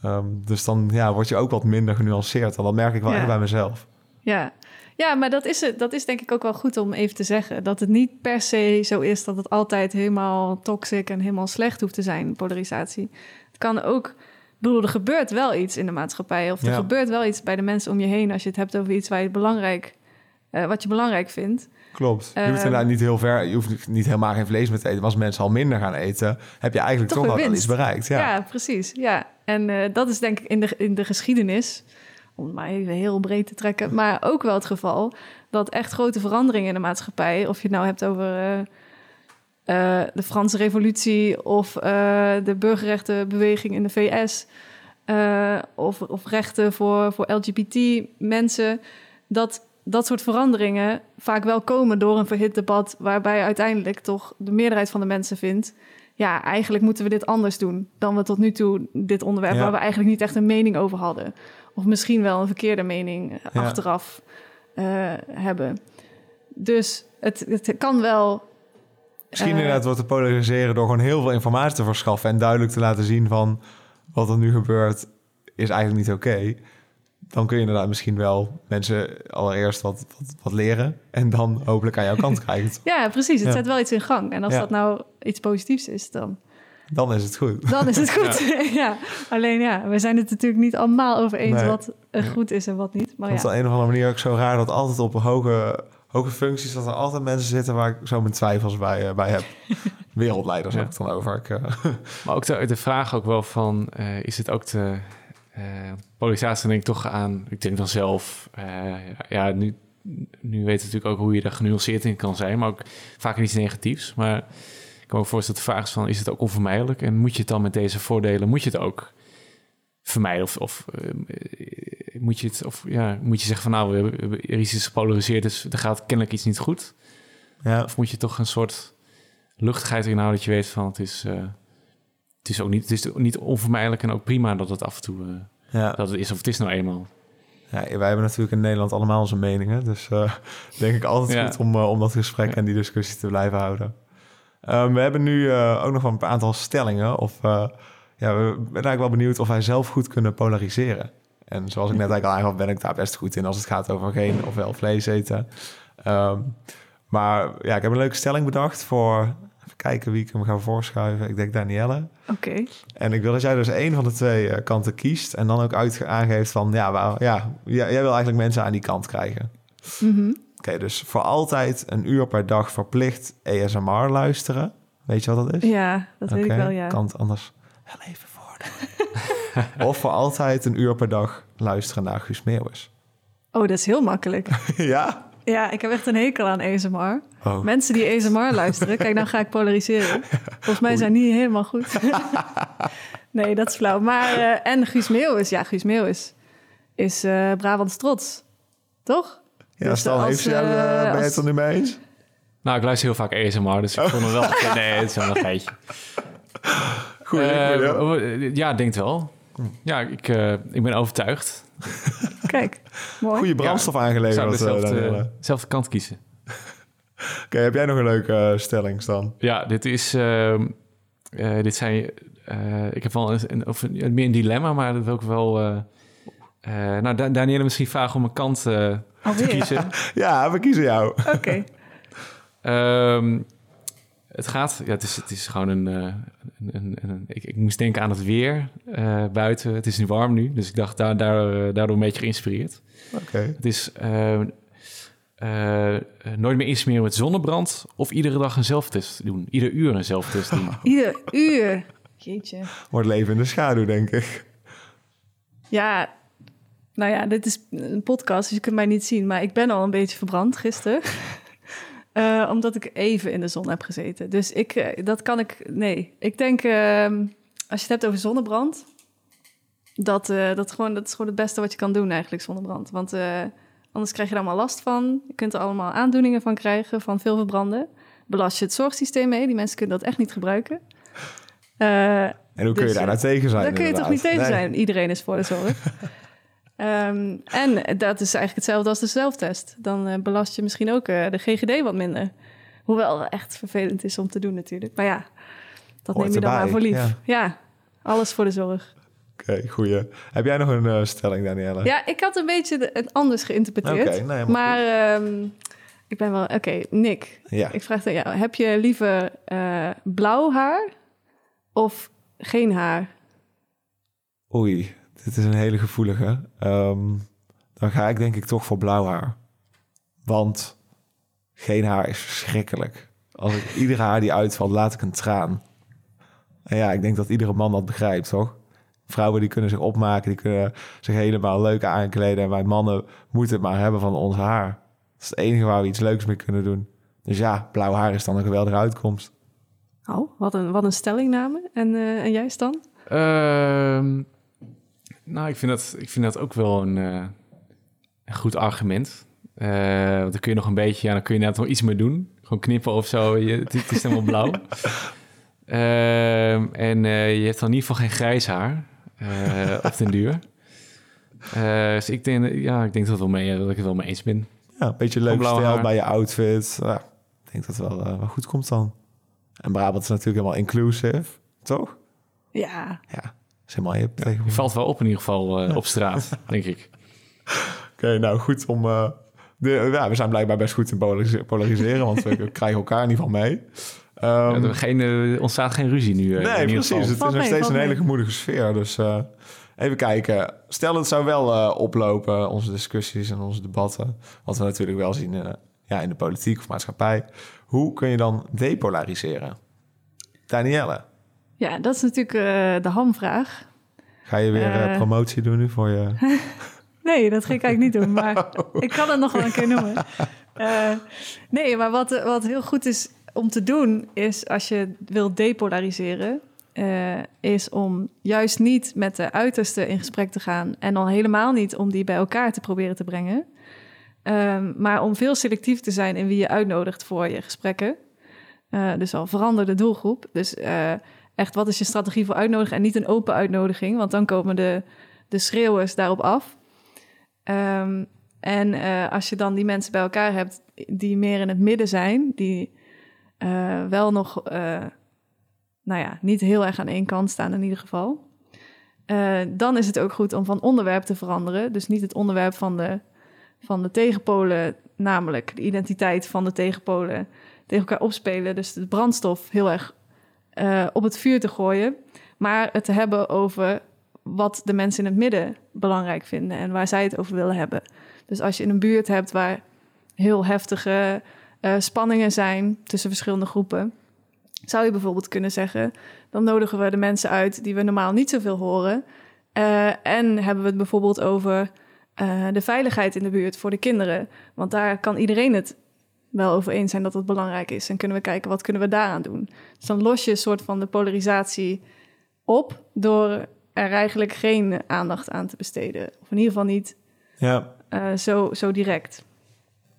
Ehm, dus dan ja, word je ook wat minder genuanceerd. En dat merk ik wel Ja. echt bij mezelf. Ja. ja, maar dat is, het, dat is denk ik ook wel goed om even te zeggen. Dat het niet per se zo is dat het altijd helemaal toxic en helemaal slecht hoeft te zijn, polarisatie. Het kan ook... Ik bedoel, er gebeurt wel iets in de maatschappij. Of er Ja. gebeurt wel iets bij de mensen om je heen... als je het hebt over iets waar je belangrijk, eh, wat je belangrijk vindt. Klopt. Je Ehm, hoeft inderdaad niet heel ver, je hoeft niet helemaal geen vlees meer te eten. Maar als mensen al minder gaan eten, heb je eigenlijk Toch toch, al iets bereikt. Ja. Ja, precies. Ja. En eh, dat is denk ik in de, in de geschiedenis, om het maar even heel breed te trekken, maar ook wel het geval dat echt grote veranderingen in de maatschappij, of je het nou hebt over eh, eh, de Franse Revolutie of eh, de burgerrechtenbeweging in de VS, of, of rechten voor, voor LGBT-mensen, dat dat soort veranderingen vaak wel komen door een verhit debat, waarbij uiteindelijk toch de meerderheid van de mensen vindt ja, eigenlijk moeten we dit anders doen dan we tot nu toe dit onderwerp Ja. waar we eigenlijk niet echt een mening over hadden. Of misschien wel een verkeerde mening eh, Ja. achteraf eh, hebben. Dus het, het kan wel. Misschien eh, inderdaad wordt te polariseren door gewoon heel veel informatie te verschaffen en duidelijk te laten zien van wat er nu gebeurt is eigenlijk niet oké. Dan kun je inderdaad misschien wel mensen allereerst wat, wat, wat leren en dan hopelijk aan jouw kant krijgen. Ja, precies. Het Ja. zet wel iets in gang. En als Ja. dat nou iets positiefs is, dan, Dan is het goed. dan is het goed. Ja. Alleen ja, we zijn het natuurlijk niet allemaal over eens Nee. wat goed is en wat niet. Maar ja. op een of andere manier ook zo raar dat altijd op hoge, hoge functies... dat er altijd mensen zitten waar ik zo mijn twijfels bij, eh, bij heb. Wereldleiders Ja. heb ik dan over. Ik, eh, Maar ook de, de vraag ook wel van, eh, is het ook de eh polarisatie denk ik toch aan, ik denk dan zelf, eh, ja, nu, nu weet je natuurlijk ook hoe je daar genuanceerd in kan zijn, maar ook vaak iets negatiefs. Maar ik kan me ook voorstellen dat de vraag is van, is het ook onvermijdelijk? En moet je het dan met deze voordelen, moet je het ook vermijden? Of, of eh, moet je het, of ja, moet je zeggen van, nou, we hebben, er iets is gepolariseerd, dus er gaat kennelijk iets niet goed? ja. Of moet je toch een soort luchtigheid erin houden dat je weet van het is, eh, het is ook niet, het is niet onvermijdelijk en ook prima dat het af en toe eh, ja. dat het is of het is nou eenmaal. Ja, wij hebben natuurlijk in Nederland allemaal onze meningen. Dus denk ik altijd Ja. goed om, om dat gesprek en die discussie te blijven houden. Ehm, we hebben nu eh, ook nog een aantal stellingen. Of eh, ja, we ben eigenlijk wel benieuwd of wij zelf goed kunnen polariseren. En zoals ik net eigenlijk al aangaf, ben ik daar best goed in als het gaat over geen of wel vlees eten. Ehm, maar ja, ik heb een leuke stelling bedacht voor. Even kijken wie ik hem ga voorschuiven. Ik denk Danielle. Oké. En ik wil dat jij dus één van de twee eh, kanten kiest. En dan ook uit aangeeft van ja, waar, ja, jij jij wil eigenlijk mensen aan die kant krijgen. Mhm. Oké, dus voor altijd een uur per dag verplicht ASMR luisteren. Weet je wat dat is? Ja, dat weet ik wel, ja. Kan het anders wel even voordoen. of voor altijd een uur per dag luisteren naar Guus Meeuwis. Oh, dat is heel makkelijk. ja? Ja, ik heb echt een hekel aan ASMR. Oh. Mensen die ASMR luisteren, kijk, nou ga ik polariseren. Volgens mij zijn die helemaal goed. nee, dat is flauw. Maar, eh, en Guus Meeuwis, ja, Guus Meeuwis is eh Brabants trots. Toch? Ja, Dus Stan, als, heeft jou, eh, eh, ben je het er nu mee eens? Nou, ik luister heel vaak ASMR, dus ik vond hem wel... Nee, het is wel een geitje. Goed, Eh, ik bedoel- oh, ja, ik denk het wel. Ja, ik, eh, ik ben overtuigd. Kijk, mooi. Goede brandstof Ik zou aangeleverd. eh, dezelfde, dezelfde kant kiezen. Oké, heb jij nog een leuke eh, stelling, Stan? Ja, dit is... ehm, eh, dit zijn... eh, ik heb wel een, een, of een, meer een dilemma, maar dat wil ik wel... eh eh, nou, Da- Danielle misschien vragen om een kant eh, te Alweer? kiezen. Ja, we kiezen jou. Oké. Ehm, het gaat, ja, het is, het is gewoon een, eh, een, een, een- ik, ik moest denken aan het weer eh, buiten. Het is nu warm nu, dus ik dacht daar, daar, eh, daardoor een beetje geïnspireerd. Oké. Het is eh, eh, nooit meer insmeren met zonnebrand of iedere dag een zelftest doen. Ieder uur een zelftest doen. Ieder uur. Jeetje. Wordt leven in de schaduw, denk ik. Ja, nou ja, dit is een podcast, dus je kunt mij niet zien. Maar ik ben al een beetje verbrand gisteren. Eh, omdat ik even in de zon heb gezeten. Dus ik, eh, dat kan ik... Nee, ik denk, ehm, als je het hebt over zonnebrand... dat, eh, dat, gewoon, dat is gewoon het beste wat je kan doen eigenlijk zonder brand. Want anders krijg je er allemaal last van. Je kunt er allemaal aandoeningen van krijgen, van veel verbranden. Belast je het zorgsysteem mee. Die mensen kunnen dat echt niet gebruiken. En hoe kun je Dus, daar nou tegen zijn? daar kun je toch niet tegen zijn. Iedereen is voor de zorg. Ehm, en dat is eigenlijk hetzelfde als de zelftest. Dan eh, belast je misschien ook eh, de GGD wat minder. Hoewel het echt vervelend is om te doen natuurlijk. Maar ja, dat Hoort neem je dan erbij, maar voor lief. ja. Ja. alles voor de zorg. Oké, goeie. Heb jij nog een eh, stelling, Danielle? Ja, ik had een beetje de- het anders geïnterpreteerd. Oké, nee, helemaal maar ehm, ik ben wel... Oké, Nick. Ja. Ik vraag aan jou. Heb je liever blauw haar of geen haar? Oei, dit is een hele gevoelige. Ehm, dan ga ik denk ik toch voor blauw haar. Want geen haar is verschrikkelijk. Als ik iedere haar die uitvalt, laat ik een traan. En ja, ik denk dat iedere man dat begrijpt, toch? Vrouwen die kunnen zich opmaken, die kunnen zich helemaal leuk aankleden. En wij mannen moeten het maar hebben van ons haar. Dat is het enige waar we iets leuks mee kunnen doen. Dus ja, blauw haar is dan een geweldige uitkomst. Oh, wat een, wat een stellingname. En, eh, en jij, Stan? Ehm, nou, ik vind, dat, ik vind dat ook wel een, eh, een goed argument. Eh, want dan kun je nog een beetje, ja, dan kun je net nog iets mee doen. Gewoon knippen of zo, je, het, het is helemaal blauw. Ehm, en eh, je hebt dan in ieder geval geen grijs haar eh, op den duur. Eh, dus ik denk, ja, ik denk dat, wel mee, dat ik het wel mee eens ben. Ja, een beetje leuk stijl bij je outfit. Ja, ik denk dat het wel, wel goed komt dan. En Brabant is natuurlijk helemaal inclusive, toch? Ja, Ja, helemaal hip Je valt wel op in ieder geval eh, op straat, denk ik. Oké, nou goed om... eh, de, ja, we zijn blijkbaar best goed in polariseren, want we krijgen elkaar in ieder geval mee. Ehm, er geen, eh, ontstaat geen ruzie nu. eh, in nee, precies. geval. Het Valt is nog mee, steeds een hele gemoedige sfeer. Dus eh, even kijken. Stel het zou wel eh, oplopen, onze discussies en onze debatten. Wat we natuurlijk wel zien eh, ja, in de politiek of maatschappij. Hoe kun je dan depolariseren? Danielle, ja dat is natuurlijk eh, de hamvraag. ga je weer eh, Eh. promotie doen nu voor je... Nee, dat ga ik eigenlijk niet doen, maar ik kan het nog wel een keer noemen. Nee, maar wat, wat heel goed is om te doen, is als je wilt depolariseren, is om juist niet met de uiterste in gesprek te gaan en dan helemaal niet om die bij elkaar te proberen te brengen, Ehm, maar om veel selectief te zijn in wie je uitnodigt voor je gesprekken. Dus al verander de doelgroep. Dus echt, wat is je strategie voor uitnodigen en niet een open uitnodiging, want dan komen de, de schreeuwers daarop af. Ehm, en eh, als je dan die mensen bij elkaar hebt die meer in het midden zijn, die eh, wel nog, eh, nou ja, niet heel erg aan één kant staan in ieder geval. dan is het ook goed om van onderwerp te veranderen. Dus niet het onderwerp van de, van de tegenpolen, namelijk de identiteit van de tegenpolen, tegen elkaar opspelen. Dus de brandstof heel erg eh, op het vuur te gooien. Maar het te hebben over wat de mensen in het midden belangrijk vinden en waar zij het over willen hebben. Dus als je in een buurt hebt waar heel heftige eh, spanningen zijn tussen verschillende groepen, zou je bijvoorbeeld kunnen zeggen: dan nodigen we de mensen uit die we normaal niet zoveel horen. Eh, en hebben we het bijvoorbeeld over de veiligheid in de buurt voor de kinderen. Want daar kan iedereen het wel over eens zijn dat het belangrijk is. En kunnen we kijken wat kunnen we daaraan doen. Dus dan los je een soort van de polarisatie op door er eigenlijk geen aandacht aan te besteden. Of in ieder geval niet Ja, eh, zo, zo direct.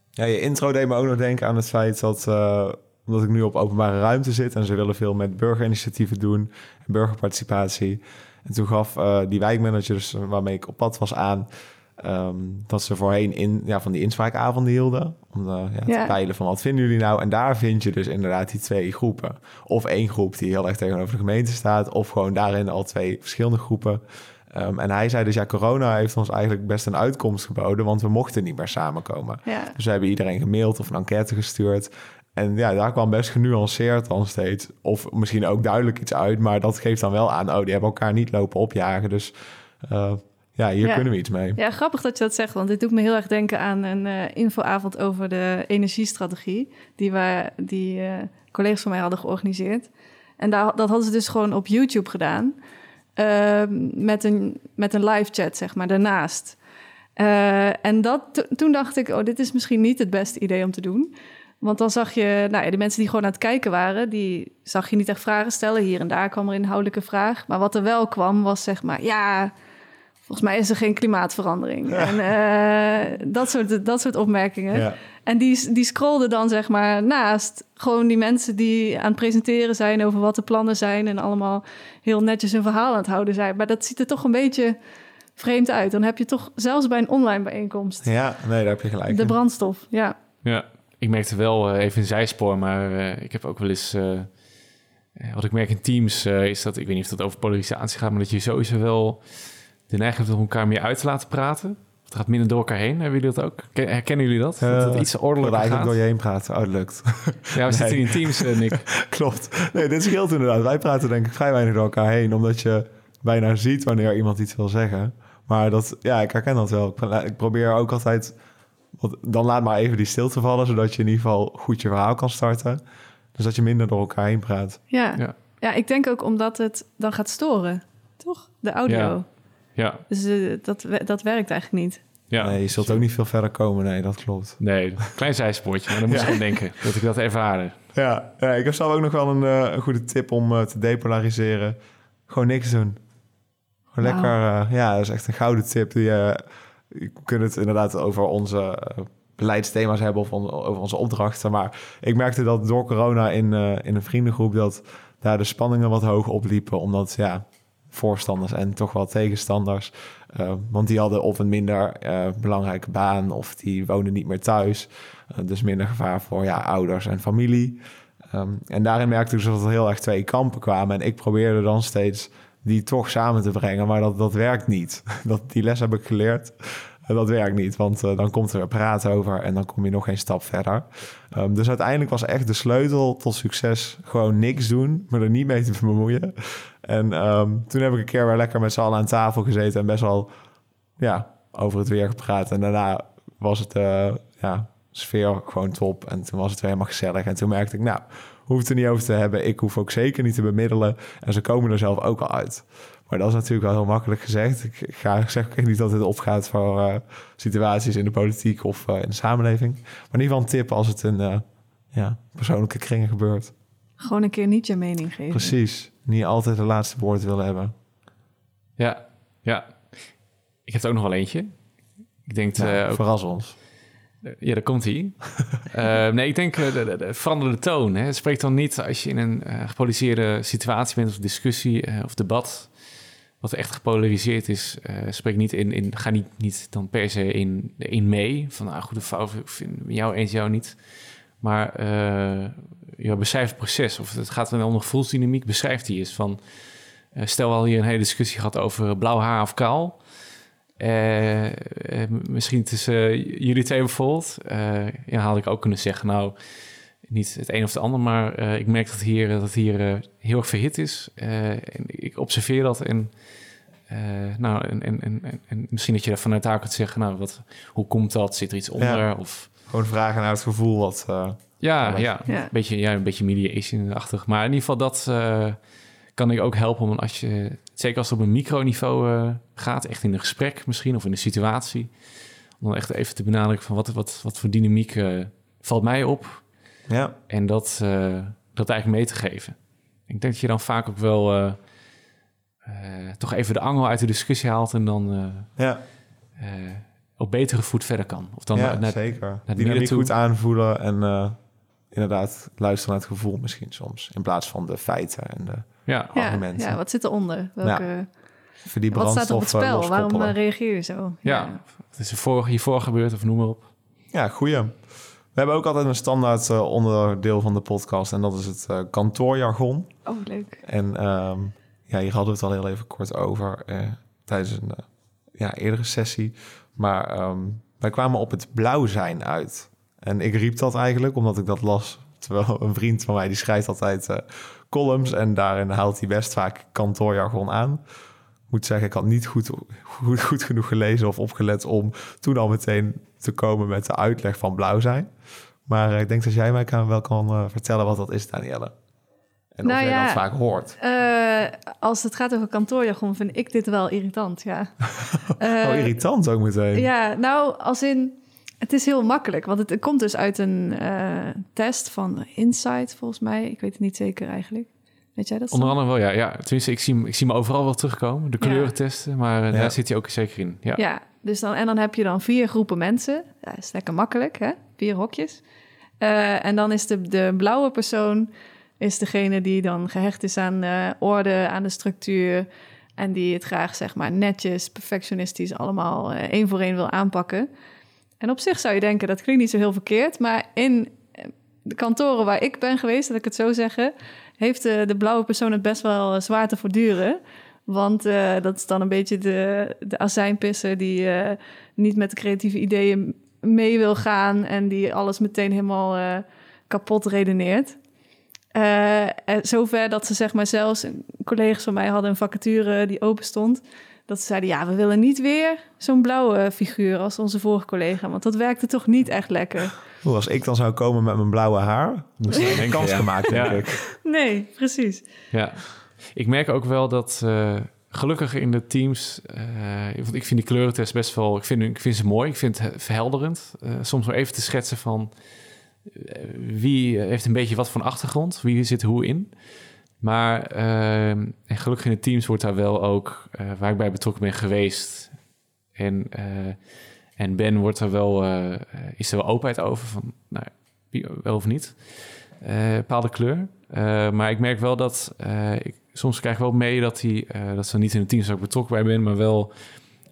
Ja, je intro deed me ook nog denken aan het feit dat, eh, omdat ik nu op openbare ruimte zit en ze willen veel met burgerinitiatieven doen, en burgerparticipatie. En toen gaf eh, die wijkmanager, dus waarmee ik op pad was, aan ehm, dat ze voorheen in, ja, van die inspraakavonden hielden. Om eh, ja, te Ja. peilen van wat vinden jullie nou? En daar vind je dus inderdaad die twee groepen. Of één groep die heel erg tegenover de gemeente staat, of gewoon daarin al twee verschillende groepen. Ehm, en hij zei dus, ja, corona heeft ons eigenlijk best een uitkomst geboden, want we mochten niet meer samenkomen. Ja, Dus we hebben iedereen gemaild of een enquête gestuurd. En ja, daar kwam best genuanceerd dan steeds. Of misschien ook duidelijk iets uit. Maar dat geeft dan wel aan, oh, die hebben elkaar niet lopen opjagen. Dus eh, ja, hier Ja. kunnen we iets mee. ja, grappig dat je dat zegt, want dit doet me heel erg denken aan een eh, infoavond over de energiestrategie, die, we, die eh, collega's van mij hadden georganiseerd. En daar, dat hadden ze dus gewoon op YouTube gedaan, eh, met, een, met een live chat, zeg maar, daarnaast. Eh, en dat, to- toen dacht ik, oh, dit is misschien niet het beste idee om te doen. Want dan zag je, nou ja, de mensen die gewoon aan het kijken waren, die zag je niet echt vragen stellen. Hier en daar kwam er een inhoudelijke vraag. Maar wat er wel kwam, was zeg maar, ja, volgens mij is er geen klimaatverandering. En eh, dat, soort, dat soort opmerkingen. Ja. En die, die scrollde dan zeg maar naast gewoon die mensen die aan het presenteren zijn over wat de plannen zijn en allemaal heel netjes een verhaal aan het houden zijn. Maar dat ziet er toch een beetje vreemd uit. Dan heb je toch zelfs bij een online bijeenkomst ja, nee, daar heb je gelijk de in. brandstof. Ja, Ja, ik merkte wel eh, even een zijspoor, maar eh, ik heb ook wel eens... wat ik merk in teams eh, is dat, ik weet niet of dat over polarisatie gaat, maar dat je sowieso wel de neiging hebt om elkaar meer uit te laten praten. Het gaat minder door elkaar heen. Hebben jullie dat ook? Ken- Herkennen jullie dat? dat het Eh, iets ordelijker eigenlijk gaat? door je heen praten. Oh, dat lukt. Ja, we zitten Nee. in teams, eh, Nick. Klopt. Nee, dit scheelt inderdaad. Wij praten denk ik vrij weinig door elkaar heen, omdat je bijna ziet wanneer iemand iets wil zeggen. Maar dat, ja, ik herken dat wel. Ik, pro- ik probeer ook altijd, wat, dan laat maar even die stilte vallen, zodat je in ieder geval goed je verhaal kan starten. Dus dat je minder door elkaar heen praat. ja. Ja. ja. ik denk ook omdat het dan gaat storen, toch? De audio. Ja. Ja, Dus eh, dat, dat werkt eigenlijk niet. ja. Nee, je zult ook niet veel verder komen. Nee, dat klopt. Nee, klein zijspoortje, maar dan moest Ja. ik aan denken dat ik dat ervaren. Ja, ja, ik heb zelf ook nog wel een, eh, een goede tip om eh, te depolariseren. Gewoon niks doen. Gewoon lekker, eh, ja, dat is echt een gouden tip. Die, je kunt het inderdaad over onze beleidsthema's hebben of on- over onze opdrachten. Maar ik merkte dat door corona in, eh, in een vriendengroep dat daar de spanningen wat hoog opliepen. Omdat ja, voorstanders en toch wel tegenstanders. eh, want die hadden of een minder eh, belangrijke baan of die woonden niet meer thuis. Eh, dus minder gevaar voor ja, ouders en familie. Ehm, en daarin merkte ik dus dat er heel erg twee kampen kwamen. En ik probeerde dan steeds die toch samen te brengen. Maar dat, dat werkt niet. Dat, die les heb ik geleerd. Dat werkt niet, want dan komt er praat over en dan kom je nog geen stap verder. Ehm, dus uiteindelijk was echt de sleutel tot succes gewoon niks doen, me er niet mee te bemoeien. En ehm, toen heb ik een keer weer lekker met z'n allen aan tafel gezeten en best wel ja, over het weer gepraat. En daarna was het eh, ja, sfeer gewoon top en toen was het weer helemaal gezellig. En toen merkte ik, nou, hoef het er niet over te hebben. Ik hoef ook zeker niet te bemiddelen en ze komen er zelf ook al uit. Maar dat is natuurlijk wel heel makkelijk gezegd. Ik ga ik zeg ook niet dat dit opgaat voor eh, situaties in de politiek of eh, in de samenleving. Maar in ieder geval een tip als het in ja, persoonlijke kringen gebeurt. Gewoon een keer niet je mening geven. Precies. Niet altijd de laatste woord willen hebben. Ja, ja. Ik heb er ook nog wel eentje. Ik denk, Nou, eh, ook- verras ons. ja, daar komt hij. nee, ik denk, eh, de, de, de verander de toon. Hè. Het spreekt dan niet als je in een eh, gepolariseerde situatie bent of discussie eh, of debat, wat echt gepolariseerd is, eh spreek niet in, in ga niet, niet dan per se in, in mee, van nou goed of fout, vind jou eens, jou niet. Maar eh ja, beschrijf het proces, of het gaat dan om een gevoelsdynamiek, beschrijf die eens. Van, eh, stel wel hier een hele discussie gehad over blauw haar of kaal. Eh, misschien tussen jullie twee bijvoorbeeld. ja, had ik ook kunnen zeggen, nou, niet het een of het ander, maar ik merk dat hier, dat hier heel erg verhit is. En ik observeer dat en, nou, en, en, en, en- en misschien dat je er vanuit daar kunt zeggen, nou, wat, hoe komt dat? Zit er iets onder? Ja. Of, Gewoon vragen naar het gevoel wat... eh, ja, Ja, ja, ja. Een, beetje, ja, een beetje mediation-achtig. Maar in ieder geval, dat eh, kan ik ook helpen. Om als je, zeker als het op een microniveau eh gaat, echt in een gesprek misschien of in een situatie, om dan echt even te benadrukken van wat, wat, wat voor dynamiek eh, valt mij op. ja, En dat, eh, dat eigenlijk mee te geven. Ik denk dat je dan vaak ook wel eh, eh, toch even de angel uit de discussie haalt en dan eh, ja, eh, op betere voet verder kan. Of dan ja naar- naar- zeker. midden Dynamiek toe. goed aanvoelen en eh, inderdaad luisteren naar het gevoel misschien soms. In plaats van de feiten en de, ja, Ja, argumenten. ja, wat zit eronder? Welke, even die wat staat op het brandstof, spel? Waarom eh, reageer je zo? Ja. het is er voor, hiervoor gebeurd of noem maar op. Ja, goeie. We hebben ook altijd een standaard eh, onderdeel van de podcast en dat is het eh, kantoorjargon. Oh, leuk. En ehm, ja, hier hadden we het al heel even kort over eh, tijdens een eh, ja, eerdere sessie. Maar ehm, wij kwamen op het blauw zijn uit. En ik riep dat eigenlijk omdat ik dat las. Terwijl een vriend van mij die schrijft altijd eh, columns en daarin haalt hij best vaak kantoorjargon aan. Moet zeggen, ik had niet goed, goed, goed genoeg gelezen of opgelet om toen al meteen te komen met de uitleg van blauw zijn. Maar eh, ik denk dat jij mij kan, wel kan eh, vertellen wat dat is, Danielle. En of Nou jij ja, dat vaak hoort. Eh, als het gaat over kantoorjargon, vind ik dit wel irritant, ja. Eh, oh, irritant ook meteen. Ja, nou, als in... Het is heel makkelijk, want het komt dus uit een eh, test van Insight, volgens mij. Ik weet het niet zeker eigenlijk. Weet jij dat? Onder andere wel, ja. ja. Tenminste, ik zie, hem- ik zie hem overal wel terugkomen. De Ja. kleuren testen, maar eh, Ja. daar zit hij ook zeker in. Ja. Ja, dus dan, en dan heb je dan vier groepen mensen. Ja, is lekker makkelijk, hè? Vier hokjes. Eh, en dan is de, de blauwe persoon is degene die dan gehecht is aan eh, orde, aan de structuur. En die het graag, zeg maar, netjes, perfectionistisch allemaal eh, één voor één wil aanpakken. En op zich zou je denken, dat klinkt niet zo heel verkeerd. Maar in eh, de kantoren waar ik ben geweest, dat ik het zo zeggen... heeft eh, de blauwe persoon het best wel zwaar te voortduren. Want dat is dan een beetje de, de azijnpisser die niet met de creatieve ideeën mee wil gaan en die alles meteen helemaal kapot redeneert. Eh, en zover dat ze zeg maar zelfs, collega's van mij hadden een vacature die open stond. Dat ze zeiden, ja, we willen niet weer zo'n blauwe figuur als onze vorige collega. Want dat werkte toch niet echt lekker. Hoe als ik dan zou komen met mijn blauwe haar, moest ik een kans ja. gemaakt, denk Ja. ik. Nee, precies. Ja, ik merk ook wel dat eh, gelukkig in de teams, eh, want ik vind die kleurentest best wel, ik vind, ik vind ze mooi, ik vind het verhelderend. Eh, soms nog even te schetsen van eh, wie heeft een beetje wat een achtergrond, wie zit hoe in. Maar eh, en gelukkig in de teams wordt daar wel ook, eh, waar ik bij betrokken ben geweest. En, eh, en Ben wordt er wel, eh, is er wel openheid over van, nou, wel of niet. Eh, bepaalde kleur. Eh, maar ik merk wel dat eh, ik soms krijg ik wel mee dat eh, dat ze niet in het team ook betrokken bij ben, maar wel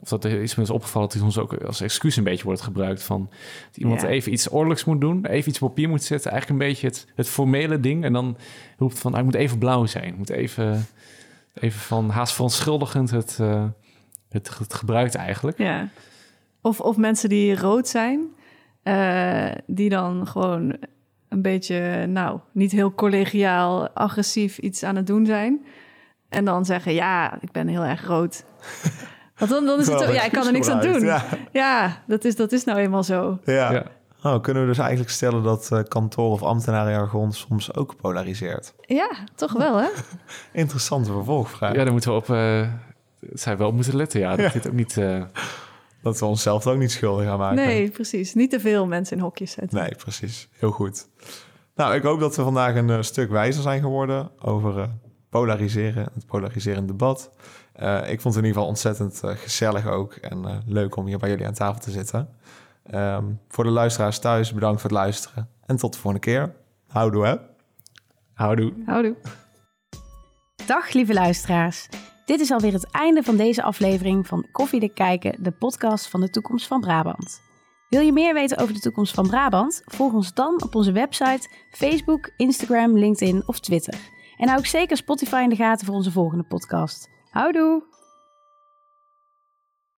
of dat er is me eens opgevallen dat hij soms ook als excuus een beetje wordt gebruikt van dat iemand Ja. even iets ordelijks moet doen, even iets op papier moet zetten, eigenlijk een beetje het, het formele ding en dan roept van, ah, ik moet even blauw zijn, ik moet even, even van haast verontschuldigend het, het, het gebruikt eigenlijk. Ja. Of, of mensen die rood zijn, eh, die dan gewoon een beetje, nou, niet heel collegiaal, agressief iets aan het doen zijn. En dan zeggen, ja, ik ben heel erg rood. Want dan, dan is het zo, ja, ik kan er niks aan doen. Ja. Ja, dat, is, dat is nou eenmaal zo. Ja. Ja. Oh, kunnen we dus eigenlijk stellen dat eh, kantoor- of ambtenarenjargon soms ook polariseert? Ja, toch wel, hè? Interessante vervolgvraag. Ja, daar moeten we op, eh het zou wel op moeten letten, ja, dat dit ook niet... eh, Dat we onszelf ook niet schuldig aan maken. Nee, precies. Niet te veel mensen in hokjes zetten. Nee, precies. Heel goed. Nou, ik hoop dat we vandaag een eh, stuk wijzer zijn geworden over eh, polariseren, het polariserend debat. Eh, ik vond het in ieder geval ontzettend eh, gezellig ook en eh, leuk om hier bij jullie aan tafel te zitten. Ehm, voor de luisteraars thuis, bedankt voor het luisteren. En tot de volgende keer. Houdoe, hè? houdoe. Houdoe. Dag lieve luisteraars. Dit is alweer het einde van deze aflevering van Koffiedik Kijken, de podcast van de toekomst van Brabant. Wil je meer weten over de toekomst van Brabant? Volg ons dan op onze website, Facebook, Instagram, LinkedIn of Twitter. En hou ook zeker Spotify in de gaten voor onze volgende podcast. Houdoe!